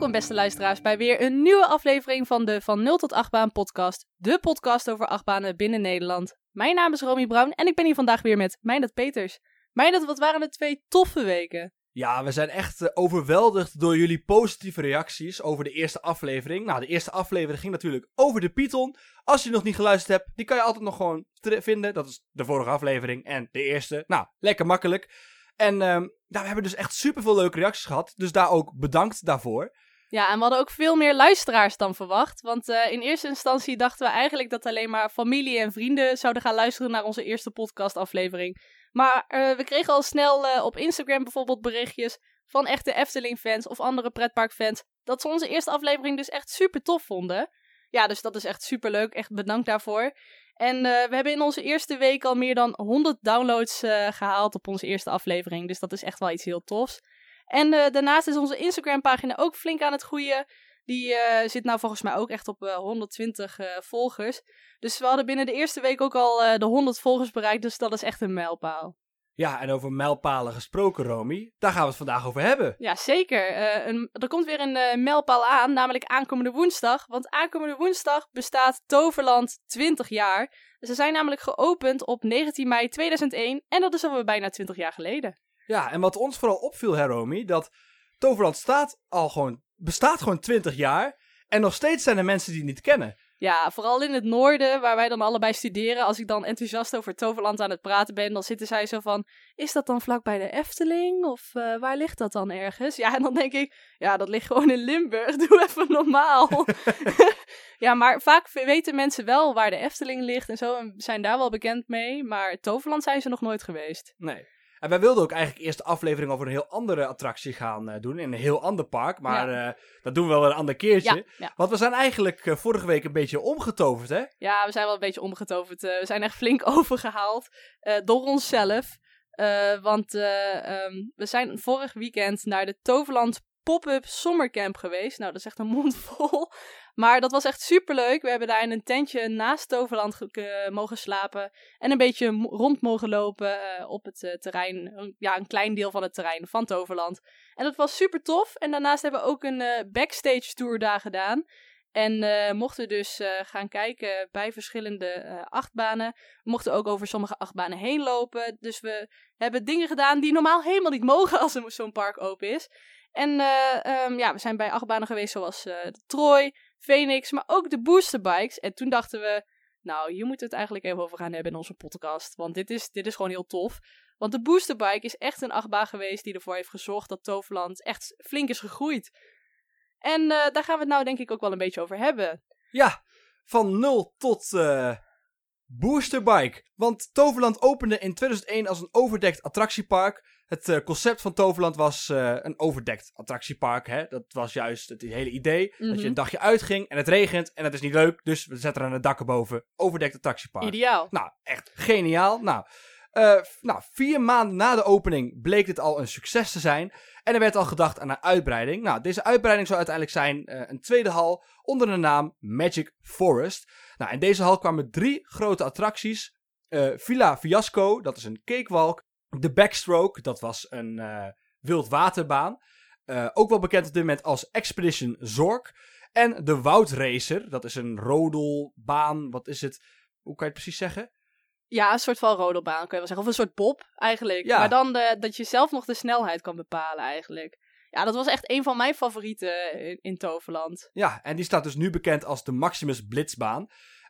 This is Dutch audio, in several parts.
Welkom beste luisteraars bij weer een nieuwe aflevering van de Van 0 tot 8 baan podcast. De podcast over achtbanen binnen Nederland. Mijn naam is Romy Brown en ik ben hier vandaag weer met Meindert Peters. Meindert, wat waren het twee toffe weken? Ja, we zijn echt eh, overweldigd door jullie positieve reacties over de eerste aflevering. Nou, de eerste aflevering ging natuurlijk over de Python. Als je nog niet geluisterd hebt, die kan je altijd nog gewoon vinden. Dat is de vorige aflevering en de eerste. Nou, lekker makkelijk. En ehm, nou, we hebben dus echt superveel leuke reacties gehad. Dus daar ook bedankt daarvoor. Ja, en we hadden ook veel meer luisteraars dan verwacht. Want eh, in eerste instantie dachten we eigenlijk dat alleen maar familie en vrienden zouden gaan luisteren naar onze eerste podcastaflevering. Maar eh, we kregen al snel eh, op Instagram bijvoorbeeld berichtjes van echte Efteling-fans of andere pretparkfans. Dat ze onze eerste aflevering dus echt super tof vonden. Ja, dus dat is echt super leuk. Echt bedankt daarvoor. En we hebben in onze eerste week al meer dan 100 downloads eh, gehaald op onze eerste aflevering. Dus dat is echt wel iets heel tofs. En eh, daarnaast is onze Instagram-pagina ook flink aan het groeien. Die eh, zit nou volgens mij ook echt op eh, 120 eh, volgers. Dus we hadden binnen de eerste week ook al de 100 volgers bereikt. Dus dat is echt een mijlpaal. Ja, en over mijlpalen gesproken, Romy. Daar gaan we het vandaag over hebben. Ja, zeker. Een, er komt weer een mijlpaal aan, namelijk aankomende woensdag. Want aankomende woensdag bestaat Toverland 20 jaar. Ze zijn namelijk geopend op 19 mei 2001. En dat is alweer bijna 20 jaar geleden. Ja, en wat ons vooral opviel, hè, Romy, dat Toverland staat al gewoon, bestaat gewoon 20 jaar. En nog steeds zijn er mensen die het niet kennen. Ja, vooral in het noorden, waar wij dan allebei studeren. Als ik dan enthousiast over Toverland aan het praten ben, dan zitten zij zo van... Is dat dan vlak bij de Efteling? Of eh, waar ligt dat dan ergens? Ja, en dan denk ik, ja, dat ligt gewoon in Limburg. Doe even normaal. ja, maar vaak weten mensen wel waar de Efteling ligt en zo. En zijn daar wel bekend mee. Maar Toverland zijn ze nog nooit geweest. Nee. En wij wilden ook eigenlijk eerst de aflevering over een heel andere attractie gaan eh, doen. In een heel ander park. Maar eh, dat doen we wel een ander keertje. Ja, ja. Want we zijn eigenlijk eh, vorige week een beetje omgetoverd, hè? Ja, we zijn wel een beetje omgetoverd. We zijn echt flink overgehaald eh, door onszelf. Want eh, ehm, we zijn vorig weekend naar de Toverland Pop-Up Summercamp geweest. Nou, dat is echt een mond vol. Maar dat was echt superleuk. We hebben daar in een tentje naast Toverland ge- mogen slapen. En een beetje rond mogen lopen eh, op het eh, terrein. Ja, een klein deel van het terrein van Toverland. En dat was super tof. En daarnaast hebben we ook een eh, backstage tour daar gedaan. En eh, mochten dus eh, gaan kijken bij verschillende eh, achtbanen. Mochten ook over sommige achtbanen heen lopen. Dus we hebben dingen gedaan die normaal helemaal niet mogen als zo'n park open is. En eh, ehm, ja, we zijn bij achtbanen geweest zoals eh, de Troy, Phoenix, maar ook de boosterbikes. En toen dachten we, nou, hier moeten we het eigenlijk even over gaan hebben in onze podcast. Want dit is, dit is gewoon heel tof. Want de boosterbike is echt een achtbaan geweest die ervoor heeft gezorgd dat Toverland echt flink is gegroeid. En eh, daar gaan we het nou denk ik ook wel een beetje over hebben. Ja, van 0 tot Boosterbike. Want Toverland opende in 2001 als een overdekt attractiepark. Het eh, concept van Toverland was eh, een overdekt attractiepark. Hè? Dat was juist het hele idee. Dat je Mhm. een dagje uitging en het regent en het is niet leuk. Dus we zetten er een dak erboven. Overdekt attractiepark. Ideaal. Nou, echt geniaal. Nou, eh, nou, vier maanden na de opening bleek dit al een succes te zijn. En er werd al gedacht aan een uitbreiding. Nou, deze uitbreiding zou uiteindelijk zijn eh, een tweede hal onder de naam Magic Forest. Nou, in deze hal kwamen drie grote attracties. Eh, Villa Fiasco, dat is een cakewalk. De Backstroke, dat was een eh wildwaterbaan. Ook wel bekend op dit moment als Expedition Zork. En de Woudracer, dat is een rodelbaan. Wat is het? Hoe kan je het precies zeggen? Ja, een soort van rodelbaan kun je wel zeggen. Of een soort bob eigenlijk. Ja. Maar dan de, dat je zelf nog de snelheid kan bepalen eigenlijk. Ja, dat was echt een van mijn favorieten in, in Toverland. Ja, en die staat dus nu bekend als de Maximus Blitzbaan.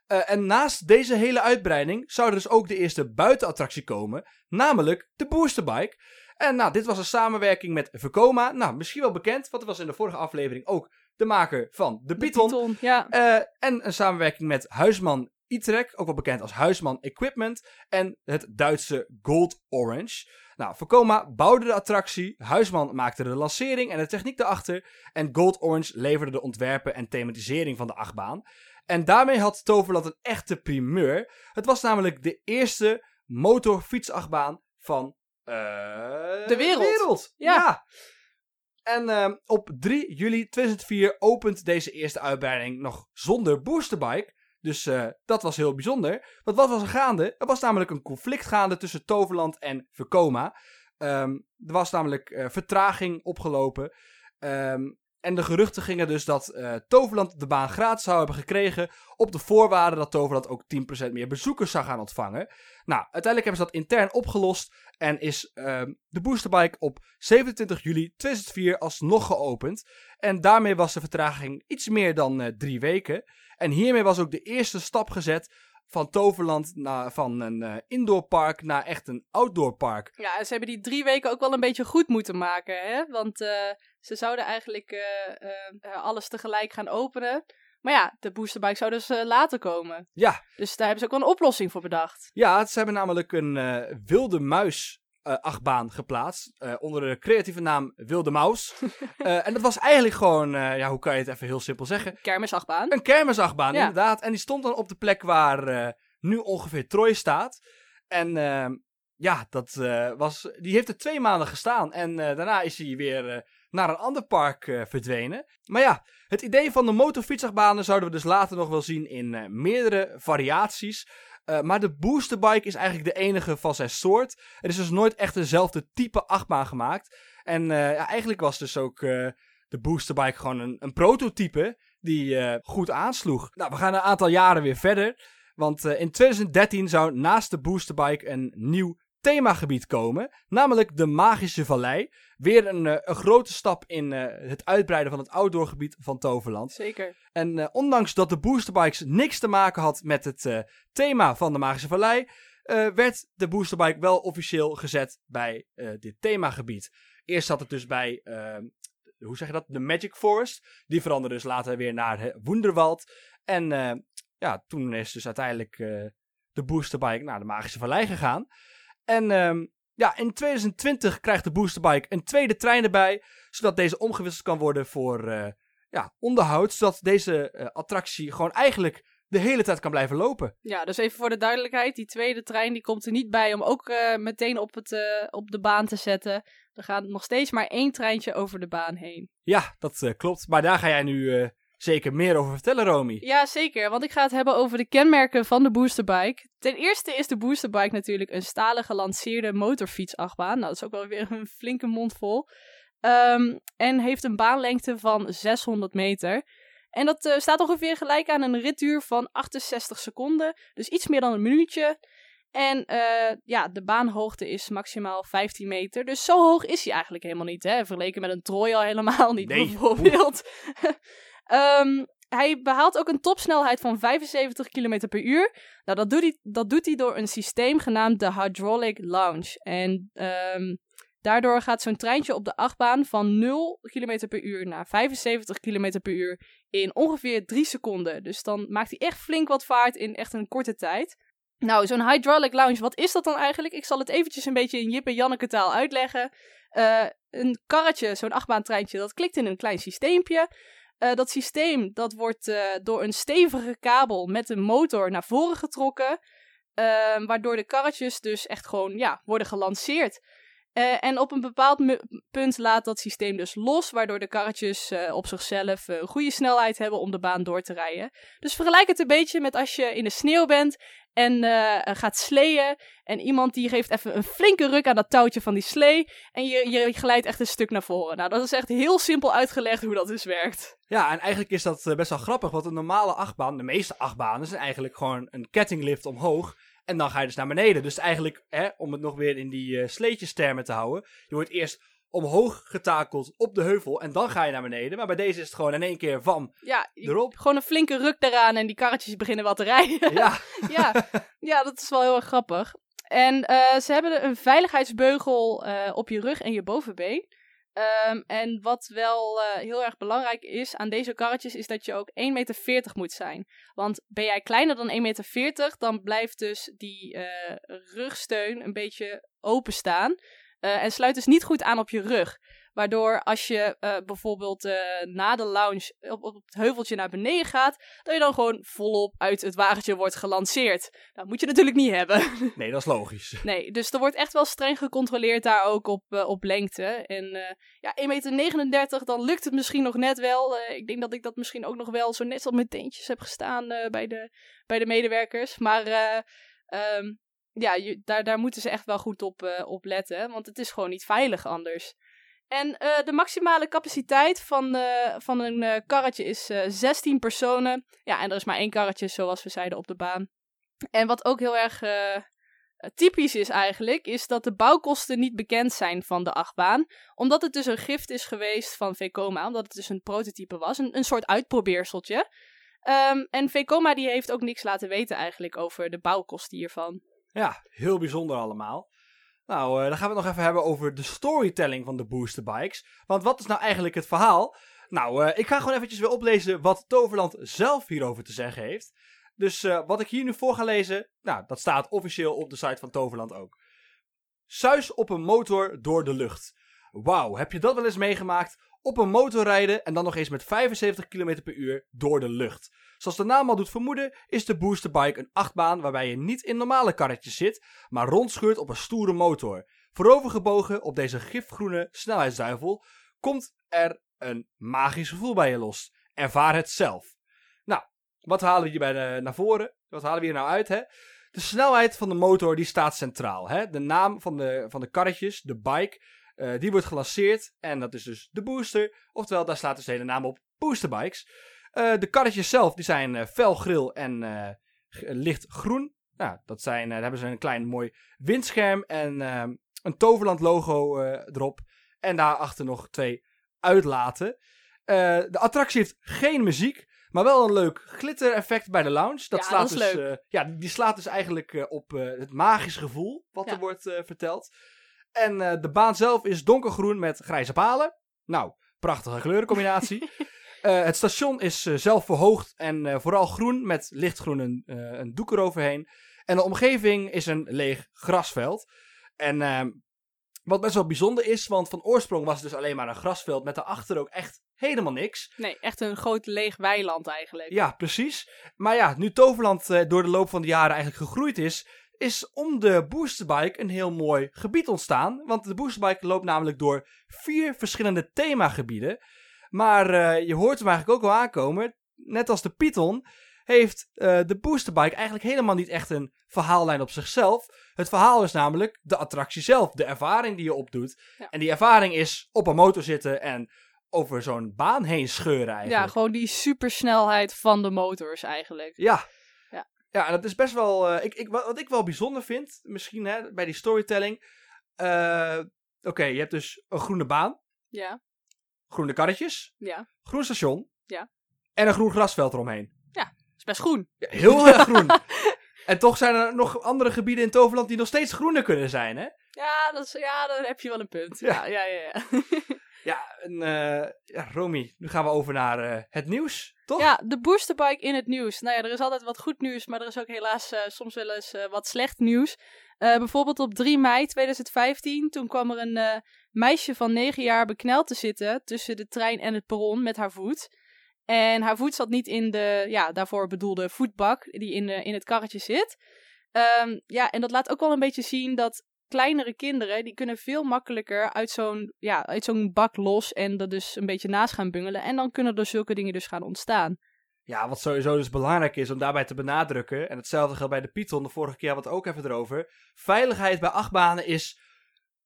Eh, en naast deze hele uitbreiding zou er dus ook de eerste buitenattractie komen, namelijk de Boosterbike. En nou, dit was een samenwerking met Vekoma. Nou, misschien wel bekend, want het was in de vorige aflevering ook de maker van de Python. Python, ja. Eh, en een samenwerking met Huisman Itrek, ook wel bekend als Huisman Equipment. En het Duitse Gold Orange. Nou, Vekoma bouwde de attractie, Huisman maakte de lancering en de techniek erachter. En Gold Orange leverde de ontwerpen en thematisering van de achtbaan. En daarmee had Toverland een echte primeur. Het was namelijk de eerste motorfietsachtbaan van eh, De wereld. Ja. Ja. En ehm, op 3 juli 2004 opent deze eerste uitbreiding nog zonder boosterbike. Dus eh, dat was heel bijzonder. Want wat was er gaande? Er was namelijk een conflict gaande tussen Toverland en Vekoma. Ehm, er was namelijk eh, vertraging opgelopen. Ehm, en de geruchten gingen dus dat eh, Toverland de baan gratis zou hebben gekregen. Op de voorwaarde dat Toverland ook 10% meer bezoekers zou gaan ontvangen. Nou, uiteindelijk hebben ze dat intern opgelost. En is ehm, de boosterbike op 27 juli 2004 alsnog geopend. En daarmee was de vertraging iets meer dan eh, drie weken. En hiermee was ook de eerste stap gezet van Toverland naar, van een uh, indoorpark naar echt een outdoorpark. Ja, en ze hebben die drie weken ook wel een beetje goed moeten maken, hè? Want uh, ze zouden eigenlijk uh, alles tegelijk gaan openen. Maar ja, de boosterbike zou dus later komen. Ja. Dus daar hebben ze ook wel een oplossing voor bedacht. Ja, ze hebben namelijk een wilde muis uh, achtbaan geplaatst. Uh, onder de creatieve naam Wilde Maus. uh, en dat was eigenlijk gewoon, ja, hoe kan je het even heel simpel zeggen? Kermisachtbaan. Een kermisachtbaan, ja. inderdaad. En die stond dan op de plek waar nu ongeveer Troy staat. En ehm, ja, dat was, die heeft er twee maanden gestaan. En daarna is hij weer naar een ander park verdwenen. Maar ja, het idee van de motorfietsachtbanen zouden we dus later nog wel zien in meerdere variaties. Uh, maar de boosterbike is eigenlijk de enige van zijn soort. Er is dus nooit echt dezelfde type achtbaan gemaakt. En uh, ja, eigenlijk was dus ook uh, de boosterbike gewoon een, een prototype die goed aansloeg. Nou, we gaan een aantal jaren weer verder. Want in 2013 zou naast de boosterbike een nieuw themagebied komen, namelijk de Magische Vallei. Weer een, uh, een grote stap in uh, het uitbreiden van het outdoorgebied van Toverland. Zeker. En uh, ondanks dat de boosterbikes niks te maken had met het thema van de Magische Vallei, werd de boosterbike wel officieel gezet bij dit themagebied. Eerst zat het dus bij, ehm, hoe zeg je dat, de Magic Forest. Die veranderde dus later weer naar Wonderwald. En ja, toen is dus uiteindelijk de boosterbike naar de Magische Vallei gegaan. En um, ja, in 2020 krijgt de boosterbike een tweede trein erbij, zodat deze omgewisseld kan worden voor uh, ja, onderhoud, zodat deze uh, attractie gewoon eigenlijk de hele tijd kan blijven lopen. Ja, dus even voor de duidelijkheid, die tweede trein die komt er niet bij om ook uh, meteen op, het, op de baan te zetten. Er gaat nog steeds maar één treintje over de baan heen. Ja, dat klopt. Maar daar ga jij nu zeker meer over vertellen, Romy. Ja, zeker. Want ik ga het hebben over de kenmerken van de boosterbike. Ten eerste is de boosterbike natuurlijk een stalen gelanceerde motorfietsachtbaan. Nou, dat is ook wel weer een flinke mond vol. Um, en heeft een baanlengte van 600 meter. En dat uh, staat ongeveer gelijk aan een ritduur van 68 seconden. Dus iets meer dan een minuutje. En uh, ja, de baanhoogte is maximaal 15 meter. Dus zo hoog is hij eigenlijk helemaal niet. Hè? Vergeleken met een Troy al helemaal niet, nee. bijvoorbeeld. Um, hij behaalt ook een topsnelheid van 75 km per uur. Nou, dat doet, hij, dat doet hij door een systeem genaamd de Hydraulic Launch. En um, daardoor gaat zo'n treintje op de achtbaan van 0 km per uur naar 75 km per uur in ongeveer 3 seconden. Dus dan maakt hij echt flink wat vaart in echt een korte tijd. Nou, zo'n hydraulic launch, wat is dat dan eigenlijk? Ik zal het eventjes een beetje in Jip en Janneke taal uitleggen. Uh, een karretje, zo'n achtbaantreintje, dat klikt in een klein systeempje. Uh, dat systeem dat wordt uh, door een stevige kabel met een motor naar voren getrokken. Uh, waardoor de karretjes dus echt gewoon ja, worden gelanceerd. En op een bepaald punt laat dat systeem dus los, waardoor de karretjes op zichzelf een goede snelheid hebben om de baan door te rijden. Dus vergelijk het een beetje met als je in de sneeuw bent en gaat sleeën. En iemand die geeft even een flinke ruk aan dat touwtje van die slee. En je, je glijdt echt een stuk naar voren. Nou, dat is echt heel simpel uitgelegd hoe dat dus werkt. Ja, en eigenlijk is dat eh, best wel grappig. Want een normale achtbaan, de meeste achtbanen, zijn eigenlijk gewoon een kettinglift omhoog. En dan ga je dus naar beneden. Dus eigenlijk, hè, om het nog weer in die uh, sleetjestermen te houden. Je wordt eerst omhoog getakeld op de heuvel en dan ga je naar beneden. Maar bij deze is het gewoon in één keer van ja, erop. Gewoon een flinke ruk eraan en die karretjes beginnen wat te rijden. Ja. ja, ja, dat is wel heel erg grappig. En uh, ze hebben een veiligheidsbeugel uh, op je rug en je bovenbeen. Um, en wat wel uh, heel erg belangrijk is aan deze karretjes, is dat je ook 1,40 meter moet zijn. Want ben jij kleiner dan 1,40 meter, dan blijft dus die rugsteun een beetje openstaan. Uh, en sluit dus niet goed aan op je rug. Waardoor als je uh, bijvoorbeeld uh, na de lounge op, op, het heuveltje naar beneden gaat, dat je dan gewoon volop uit het wagentje wordt gelanceerd. Dat moet je natuurlijk niet hebben. Nee, dat is logisch. Nee, dus er wordt echt wel streng gecontroleerd daar ook op, op lengte. En ja, 1,39 meter, dan lukt het misschien nog net wel. ik denk dat ik dat misschien ook nog wel zo net op mijn teentjes heb gestaan bij, de, bij de medewerkers. Maar um, ja, je, daar, daar moeten ze echt wel goed op, uh, op letten. Want het is gewoon niet veilig anders. En eh, de maximale capaciteit van, eh, van een eh, karretje is eh 16 personen. Ja, en er is maar één karretje, zoals we zeiden, op de baan. En wat ook heel erg typisch is eigenlijk, is dat de bouwkosten niet bekend zijn van de achtbaan. Omdat het dus een gift is geweest van Vekoma, omdat het dus een prototype was, een, een soort uitprobeerseltje. Ehm, en Vekoma die heeft ook niks laten weten eigenlijk over de bouwkosten hiervan. Ja, heel bijzonder allemaal. Nou, eh, dan gaan we het nog even hebben over de storytelling van de booster bikes. Want wat is nou eigenlijk het verhaal? Nou, eh, ik ga gewoon eventjes weer oplezen wat Toverland zelf hierover te zeggen heeft. Dus eh, wat ik hier nu voor ga lezen, nou, dat staat officieel op de site van Toverland ook. Suis op een motor door de lucht. Wauw, heb je dat wel eens meegemaakt? Op een motor rijden en dan nog eens met 75 km per uur door de lucht. Zoals de naam al doet vermoeden, is de boosterbike een achtbaan waarbij je niet in normale karretjes zit, maar rondscheurt op een stoere motor. Voorovergebogen op deze gifgroene snelheidsduivel komt er een magisch gevoel bij je los. Ervaar het zelf. Nou, wat halen we hierbij eh, naar voren? Wat halen we hier nou uit, hè? De snelheid van de motor die staat centraal. Hè? De naam van de, van de karretjes, de bike, eh, die wordt gelanceerd. En dat is dus de booster. Oftewel, daar staat dus de hele naam op boosterbikes. Eh de karretjes zelf die zijn eh felgril en licht groen. Nou, dat zijn, daar hebben ze een klein mooi windscherm en een Toverland logo erop. En daarachter nog twee uitlaten. De attractie heeft geen muziek. Maar wel een leuk glitter effect bij de lounge. Dat Ja, slaat dat dus, ja, die slaat dus eigenlijk op het magische gevoel wat Ja. er wordt verteld. En eh, de baan zelf is donkergroen met grijze palen. Nou, prachtige kleurencombinatie. Eh, het station is eh, zelf verhoogd en vooral groen met lichtgroen een, een doek eroverheen. En de omgeving is een leeg grasveld. En ehm, wat best wel bijzonder is, want van oorsprong was het dus alleen maar een grasveld met daarachter ook echt helemaal niks. Nee, echt een groot leeg weiland eigenlijk. Ja, precies. Maar ja, nu Toverland door de loop van de jaren eigenlijk gegroeid is, is om de boosterbike een heel mooi gebied ontstaan. Want de boosterbike loopt namelijk door vier verschillende themagebieden. Maar eh, je hoort hem eigenlijk ook al aankomen. Net als de Python heeft eh, de boosterbike eigenlijk helemaal niet echt een verhaallijn op zichzelf. Het verhaal is namelijk de attractie zelf, de ervaring die je opdoet. Ja. En die ervaring is op een motor zitten en over zo'n baan heen scheuren eigenlijk. Ja, gewoon die supersnelheid van de motors eigenlijk. Ja. Ja. Ja, en dat is best wel. eh, ik, ik, wat wat ik wel bijzonder vind, misschien hè, bij die storytelling. eh, Oké, je hebt dus een groene baan, Ja, groene karretjes, ja. groen station. Ja. En een groen grasveld eromheen. Is best groen. Ja, heel erg groen. En toch zijn er nog andere gebieden in Toverland die nog steeds groener kunnen zijn, hè? Ja, dat is, ja, dan heb je wel een punt. Ja. Ja, ja, ja. Ja, Eh, ja Romy, nu gaan we over naar eh, het nieuws, toch? ja de boosterbike in het nieuws. Nou ja, er is altijd wat goed nieuws, maar er is ook helaas eh, soms wel eens wat slecht nieuws. Bijvoorbeeld op 3 mei 2015, toen kwam er een meisje van 9 jaar bekneld te zitten tussen de trein en het perron met haar voet. En haar voet zat niet in de ja, daarvoor bedoelde voetbak die in, in het karretje zit. Ehm, ja, en dat laat ook wel een beetje zien dat kleinere kinderen, die kunnen veel makkelijker uit zo'n ja, uit zo'n bak los en er dus een beetje naast gaan bungelen. En dan kunnen er zulke dingen dus gaan ontstaan. Ja, wat sowieso dus belangrijk is om daarbij te benadrukken. En hetzelfde geldt bij de Python. De vorige keer hadden we het ook even erover. Veiligheid bij achtbanen is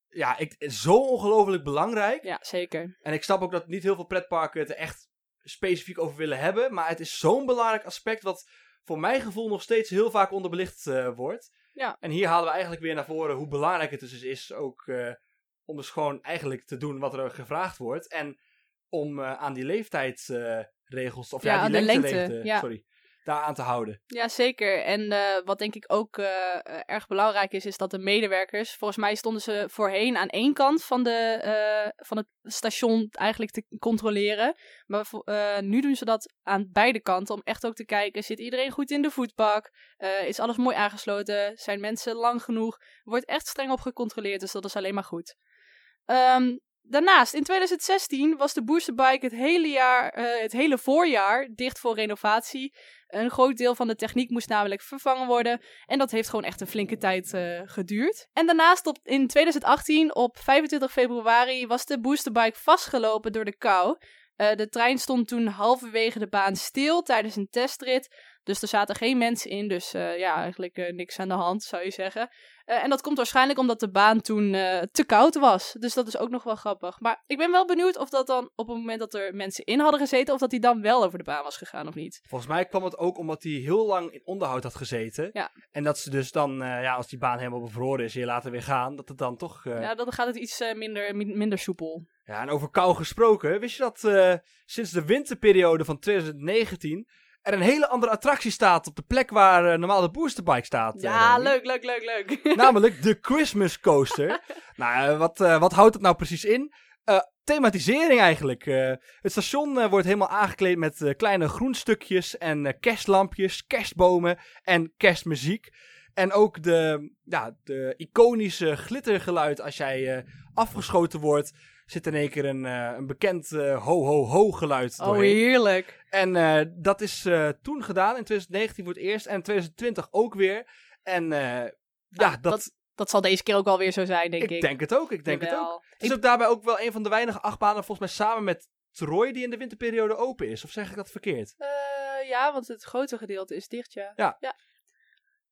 ja, ik, zo ongelooflijk belangrijk. Ja, zeker. En ik snap ook dat niet heel veel pretparken het er echt specifiek over willen hebben. Maar het is zo'n belangrijk aspect wat voor mijn gevoel nog steeds heel vaak onderbelicht eh, wordt. Ja. En hier halen we eigenlijk weer naar voren hoe belangrijk het dus is ook eh, om dus gewoon eigenlijk te doen wat er gevraagd wordt. En om eh, aan die leeftijdsregels, of ja, Ja, die aan de lengte, sorry, daar aan te houden. Ja, zeker. En eh, wat denk ik ook eh, eh, erg belangrijk is, is dat de medewerkers, volgens mij stonden ze voorheen aan één kant van, de, van het station eigenlijk te controleren. Maar nu doen ze dat aan beide kanten, om echt ook te kijken, zit iedereen goed in de voetbak? Is alles mooi aangesloten? Zijn mensen lang genoeg? Wordt echt streng op gecontroleerd, dus dat is alleen maar goed. Ehm, daarnaast, in 2016 was de Boosterbike het hele, jaar, eh, het hele voorjaar dicht voor renovatie. Een groot deel van de techniek moest namelijk vervangen worden. En dat heeft gewoon echt een flinke tijd eh, geduurd. En daarnaast op, in 2018, op 25 februari, was de boosterbike vastgelopen door de kou. Eh, de trein stond toen halverwege de baan stil tijdens een testrit. Dus er zaten geen mensen in, dus ja, eigenlijk niks aan de hand, zou je zeggen. Eh, en dat komt waarschijnlijk omdat de baan toen eh, te koud was. Dus dat is ook nog wel grappig. Maar ik ben wel benieuwd of dat dan op het moment dat er mensen in hadden gezeten, of dat die dan wel over de baan was gegaan of niet. Volgens mij kwam het ook omdat hij heel lang in onderhoud had gezeten. Ja. En dat ze dus dan, eh, ja, als die baan helemaal bevroren is en je laat weer gaan, dat het dan toch... Ja, dan gaat het iets minder, min- minder soepel. Ja, en over kou gesproken, wist je dat sinds de winterperiode van 2019 er een hele andere attractie staat op de plek waar eh, normaal de boosterbike staat? eh, Ja, Romy? leuk, leuk, leuk, leuk. Namelijk de Christmas Coaster. nou, eh, wat, eh, wat houdt het nou precies in? Eh, thematisering eigenlijk. Eh, het station eh, wordt helemaal aangekleed met eh, kleine groenstukjes en eh, kerstlampjes, kerstbomen en kerstmuziek. En ook de, ja, de iconische glittergeluid als jij eh, afgeschoten wordt, zit in één keer een, eh, een bekend eh, ho-ho-ho geluid oh, doorheen. heerlijk. En eh, dat is eh, toen gedaan, in 2019 voor het eerst en in 2020 ook weer. En eh, ja, Ah, dat, Dat zal deze keer ook wel weer zo zijn, denk ik. ik denk het ook, ik denk het ook. Het is ook daarbij ook wel een van de weinige achtbanen, volgens mij samen met Troy, die in de winterperiode open is. Of zeg ik dat verkeerd? Eh, ja, want het grote gedeelte is dicht, ja. Ja. Ja,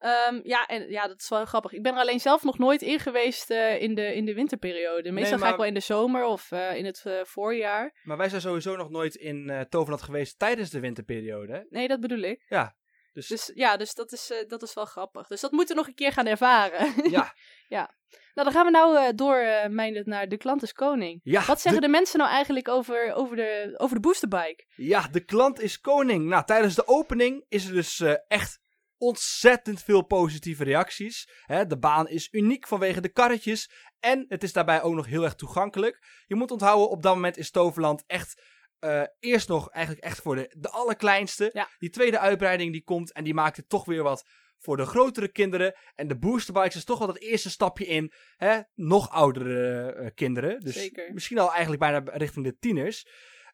Ehm, ja, en, ja, dat is wel grappig. Ik ben er alleen zelf nog nooit in geweest eh, in, de, in de winterperiode. Meestal ga maar- ik wel in de zomer of eh, in het eh, voorjaar. Maar wij zijn sowieso nog nooit in Toverland geweest tijdens de winterperiode. hè? Nee, dat bedoel ik. Ja, dus, Dus ja, dus dat is, dat is wel grappig. Dus dat moeten we nog een keer gaan ervaren. ja. nou, dan gaan we nou door mijn, naar de klant is koning. Ja, Wat zeggen de, de mensen nou eigenlijk over, over, de, over de boosterbike? ja, de klant is koning. Nou, tijdens de opening is er dus echt ontzettend veel positieve reacties. Hè, de baan is uniek vanwege de karretjes. En het is daarbij ook nog heel erg toegankelijk. Je moet onthouden, op dat moment is Toverland echt eh, eerst nog eigenlijk echt voor de, de allerkleinste. Ja. Die tweede uitbreiding die komt en die maakt het toch weer wat voor de grotere kinderen. En de boosterbikes is toch wel dat eerste stapje in hè, nog oudere eh, kinderen. Dus Zeker. misschien al eigenlijk bijna richting de tieners.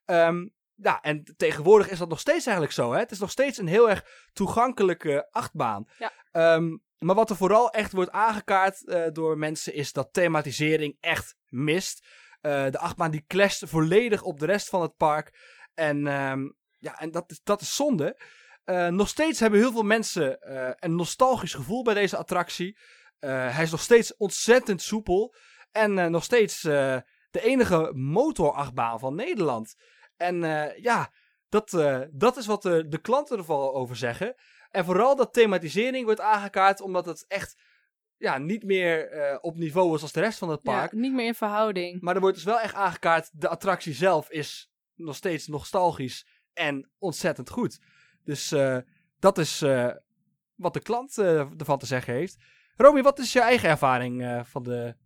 Ehm, ja, en tegenwoordig is dat nog steeds eigenlijk zo. Hè? Het is nog steeds een heel erg toegankelijke achtbaan. Ja. Ehm, maar wat er vooral echt wordt aangekaart eh, door mensen is dat thematisering echt mist. Eh, de achtbaan die clasht volledig op de rest van het park. En, ehm, ja, en dat, is, dat is zonde. Eh, nog steeds hebben heel veel mensen een nostalgisch gevoel bij deze attractie. Hij is nog steeds ontzettend soepel. En nog steeds de enige motorachtbaan van Nederland. En eh, ja, dat, eh, dat is wat de, de klanten ervan over zeggen. En vooral dat thematisering wordt aangekaart omdat het echt ja, niet meer eh, op niveau is als de rest van het park. Ja, niet meer in verhouding. Maar er wordt dus wel echt aangekaart, de attractie zelf is nog steeds nostalgisch en ontzettend goed. Dus eh, dat is eh, wat de klant eh, ervan te zeggen heeft. Romy, wat is je eigen ervaring eh, van de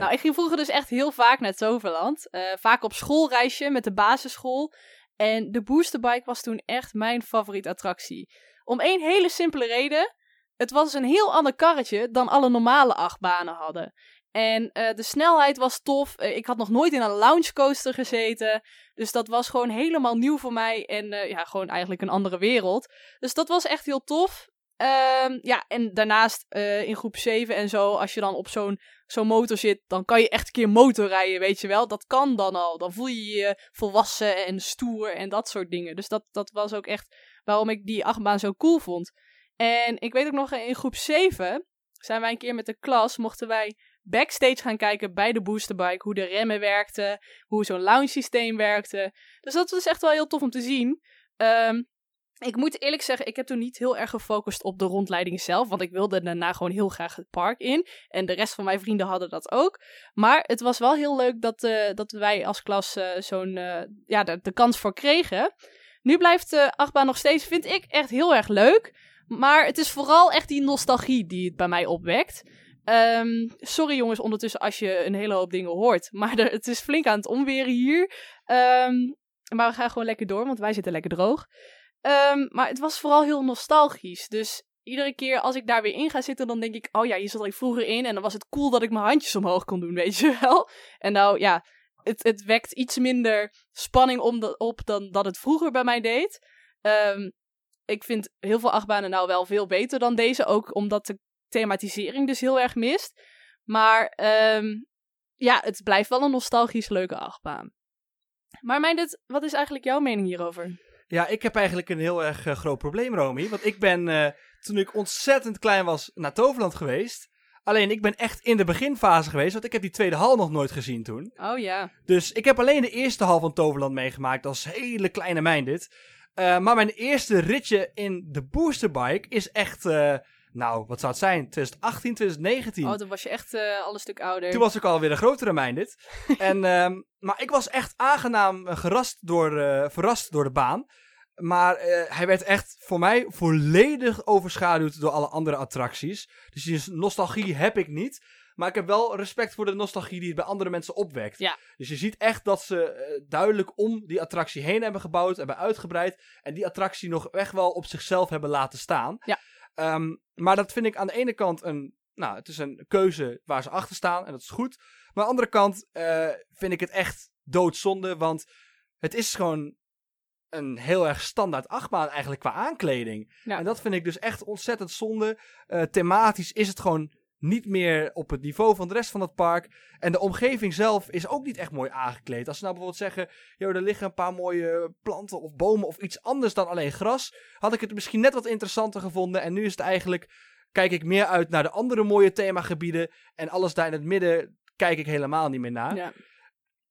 Nou, ik ging vroeger dus echt heel vaak naar Toverland. Eh, vaak op schoolreisje met de basisschool. En de boosterbike was toen echt mijn favoriete attractie. Om één hele simpele reden. Het was een heel ander karretje dan alle normale achtbanen hadden. En eh, de snelheid was tof. Eh, ik had nog nooit in een loungecoaster gezeten. Dus dat was gewoon helemaal nieuw voor mij. En ja, gewoon eigenlijk een andere wereld. Dus dat was echt heel tof. Ehm, ja, en daarnaast eh, in groep 7 en zo, als je dan op zo'n zo'n motor zit, dan kan je echt een keer motorrijden, weet je wel. Dat kan dan al. Dan voel je je volwassen en stoer en dat soort dingen. Dus dat, dat was ook echt waarom ik die achtbaan zo cool vond. En ik weet ook nog, in groep 7 zijn wij een keer met de klas, mochten wij backstage gaan kijken bij de boosterbike. Hoe de remmen werkten, hoe zo'n lounge systeem werkte. Dus dat was echt wel heel tof om te zien. Ehm, ik moet eerlijk zeggen, ik heb toen niet heel erg gefocust op de rondleiding zelf. Want ik wilde daarna gewoon heel graag het park in. En de rest van mijn vrienden hadden dat ook. Maar het was wel heel leuk dat, eh, dat wij als klas eh, zo'n, eh, ja, de, kans voor kregen. Nu blijft de achtbaan nog steeds, vind ik, echt heel erg leuk. Maar het is vooral echt die nostalgie die het bij mij opwekt. Ehm, sorry jongens, ondertussen als je een hele hoop dingen hoort. Maar er- het is flink aan het omweren hier. Ehm, maar we gaan gewoon lekker door, want wij zitten lekker droog. Ehm, maar het was vooral heel nostalgisch. Dus iedere keer als ik daar weer in ga zitten, dan denk ik... Oh ja, hier zat ik vroeger in en dan was het cool dat ik mijn handjes omhoog kon doen, weet je wel. En nou ja, het, het wekt iets minder spanning om op dan dat het vroeger bij mij deed. Ehm, ik vind heel veel achtbanen nou wel veel beter dan deze. Ook omdat de thematisering dus heel erg mist. Maar ehm, ja, het blijft wel een nostalgisch leuke achtbaan. Maar Meindert, wat is eigenlijk jouw mening hierover? Ja, ik heb eigenlijk een heel erg eh, groot probleem, Romy. Want ik ben, eh, toen ik ontzettend klein was, naar Toverland geweest. Alleen ik ben echt in de beginfase geweest, want ik heb die tweede hal nog nooit gezien toen. Oh ja. Dus ik heb alleen de eerste hal van Toverland meegemaakt als hele kleine mijn dit. Eh, maar mijn eerste ritje in de boosterbike is echt, nou, wat zou het zijn? 2018, 2019. Oh, toen was je echt eh, al een stuk ouder. Toen was ik alweer een grotere mijn dit. en, ehm, maar ik was echt aangenaam eh, gerast door, eh, verrast door de baan. Maar hij werd echt voor mij volledig overschaduwd door alle andere attracties. Dus die nostalgie heb ik niet. Maar ik heb wel respect voor de nostalgie die het bij andere mensen opwekt. Ja. Dus je ziet echt dat ze duidelijk om die attractie heen hebben gebouwd, hebben uitgebreid. En die attractie nog echt wel op zichzelf hebben laten staan. Ja. Ehm, maar dat vind ik aan de ene kant een. Nou, het is een keuze waar ze achter staan en dat is goed. Maar aan de andere kant eh, vind ik het echt doodzonde. Want het is gewoon een heel erg standaard achtbaan eigenlijk qua aankleding. Ja. En dat vind ik dus echt ontzettend zonde. Eh, thematisch is het gewoon niet meer op het niveau van de rest van het park. En de omgeving zelf is ook niet echt mooi aangekleed. Als ze nou bijvoorbeeld zeggen, joh, er liggen een paar mooie planten of bomen of iets anders dan alleen gras, had ik het misschien net wat interessanter gevonden. En nu is het eigenlijk, kijk ik meer uit naar de andere mooie themagebieden. En alles daar in het midden kijk ik helemaal niet meer naar. Ja.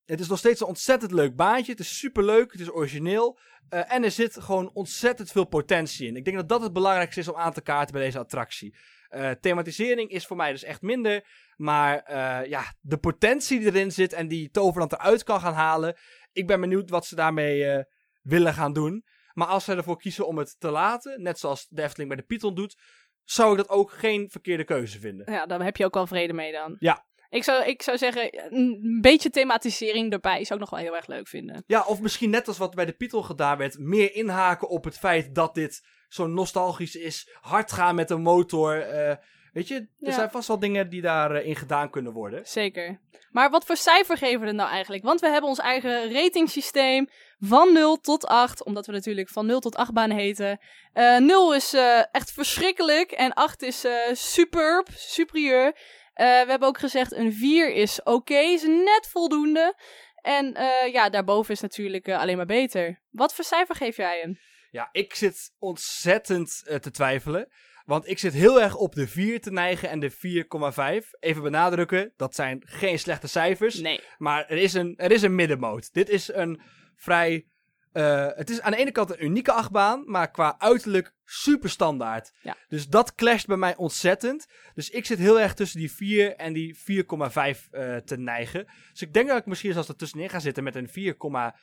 Het is nog steeds een ontzettend leuk baantje. Het is superleuk, het is origineel. eh, en er zit gewoon ontzettend veel potentie in. Ik denk dat dat het belangrijkste is om aan te kaarten bij deze attractie. Eh, thematisering is voor mij dus echt minder. Maar eh, ja, de potentie die erin zit en die Toverland eruit kan gaan halen. Ik ben benieuwd wat ze daarmee eh, willen gaan doen. Maar als ze ervoor kiezen om het te laten, net zoals de Efteling bij de Python doet, zou ik dat ook geen verkeerde keuze vinden. ja, daar heb je ook wel vrede mee dan. Ja. Ik zou, ik zou zeggen, een beetje thematisering erbij zou ik nog wel heel erg leuk vinden. Ja, of misschien net als wat bij de Python gedaan werd, meer inhaken op het feit dat dit zo nostalgisch is. Hard gaan met een motor. eh, weet je, er Ja. zijn vast wel dingen die daarin in gedaan kunnen worden. Zeker. Maar wat voor cijfer geven we het nou eigenlijk? Want we hebben ons eigen ratingsysteem van 0 tot 8. Omdat we natuurlijk van 0 tot 8 banen heten. Eh 0 is eh, echt verschrikkelijk. En 8 is eh, superb, superieur. Eh, we hebben ook gezegd een 4 is oké, is net voldoende. En eh, ja, daarboven is natuurlijk eh, alleen maar beter. Wat voor cijfer geef jij hem? Ja, ik zit ontzettend eh, te twijfelen. Want ik zit heel erg op de 4 te neigen en de 4,5. Even benadrukken, dat zijn geen slechte cijfers. Nee. Maar er is een, er is een middenmoot. Dit is een vrij. eh, het is aan de ene kant een unieke achtbaan, maar qua uiterlijk super standaard. Ja. Dus dat clasht bij mij ontzettend. Dus ik zit heel erg tussen die 4 en die 4,5 eh, te neigen. Dus ik denk dat ik misschien zelfs er tussenin ga zitten met een 4,3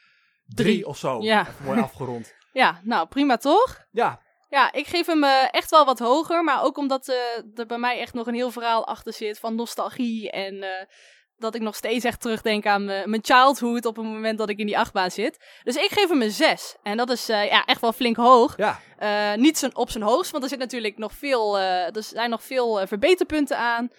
Drie. of zo. Ja. Even mooi afgerond. Ja, nou prima toch? Ja, Ja, ik geef hem eh, echt wel wat hoger. Maar ook omdat eh, er bij mij echt nog een heel verhaal achter zit van nostalgie. En eh, dat ik nog steeds echt terugdenk aan mijn childhood op het moment dat ik in die achtbaan zit. Dus ik geef hem een 6. En dat is ja, echt wel flink hoog. ja. Niet zijn, op zijn hoogst, want er zit natuurlijk nog veel, er zijn nog veel verbeterpunten aan.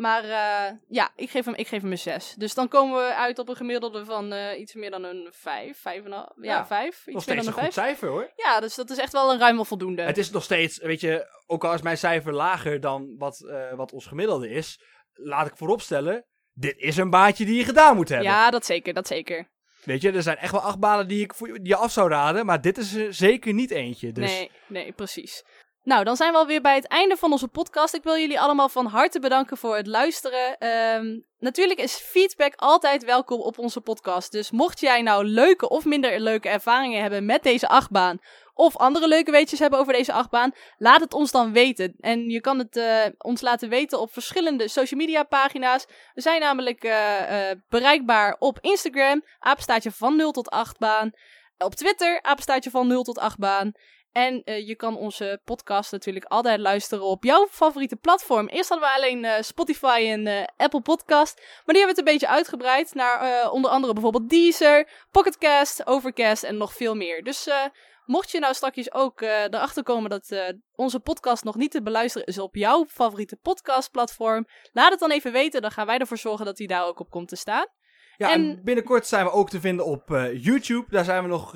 Maar eh, ja, ik geef, hem, ik geef hem een 6. Dus dan komen we uit op een gemiddelde van eh, iets meer dan een 5, 5,5. Ja, Ja, 5. Iets nog steeds een een goed 5. cijfer hoor. Ja, dus dat is echt wel een ruim voldoende. Het is nog steeds, weet je, ook al is mijn cijfer lager dan wat, eh, wat ons gemiddelde is, laat ik vooropstellen, dit is een baantje die je gedaan moet hebben. Ja, dat zeker, dat zeker. Weet je, er zijn echt wel acht banen die ik voor je, die je af zou raden, maar dit is er zeker niet eentje. Dus Nee, nee, precies. Nou, dan zijn we alweer bij het einde van onze podcast. Ik wil jullie allemaal van harte bedanken voor het luisteren. Ehm, natuurlijk is feedback altijd welkom op onze podcast. Dus mocht jij nou leuke of minder leuke ervaringen hebben met deze achtbaan... of andere leuke weetjes hebben over deze achtbaan... laat het ons dan weten. En je kan het eh, ons laten weten op verschillende social media pagina's. We zijn namelijk eh, eh, bereikbaar op Instagram, apenstaartje van 0 tot 8 baan. Op Twitter, apenstaartje van 0 tot 8 baan. En eh, je kan onze podcast natuurlijk altijd luisteren op jouw favoriete platform. Eerst hadden we alleen eh, Spotify en eh, Apple Podcast. Maar die hebben we het een beetje uitgebreid naar onder andere bijvoorbeeld Deezer, Pocketcast, Overcast en nog veel meer. Dus mocht je nou straks ook erachter komen dat onze podcast nog niet te beluisteren is op jouw favoriete podcastplatform, laat het dan even weten. Dan gaan wij ervoor zorgen dat die daar ook op komt te staan. ja, en... en- binnenkort zijn we ook te vinden op YouTube. Daar zijn we nog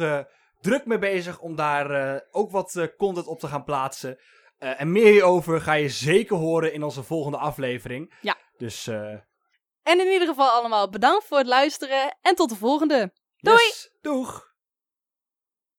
druk mee bezig om daar eh, ook wat eh, content op te gaan plaatsen. Eh, en meer hierover ga je zeker horen in onze volgende aflevering. Ja. Dus En in ieder geval allemaal bedankt voor het luisteren en tot de volgende. Doei! yes, doeg!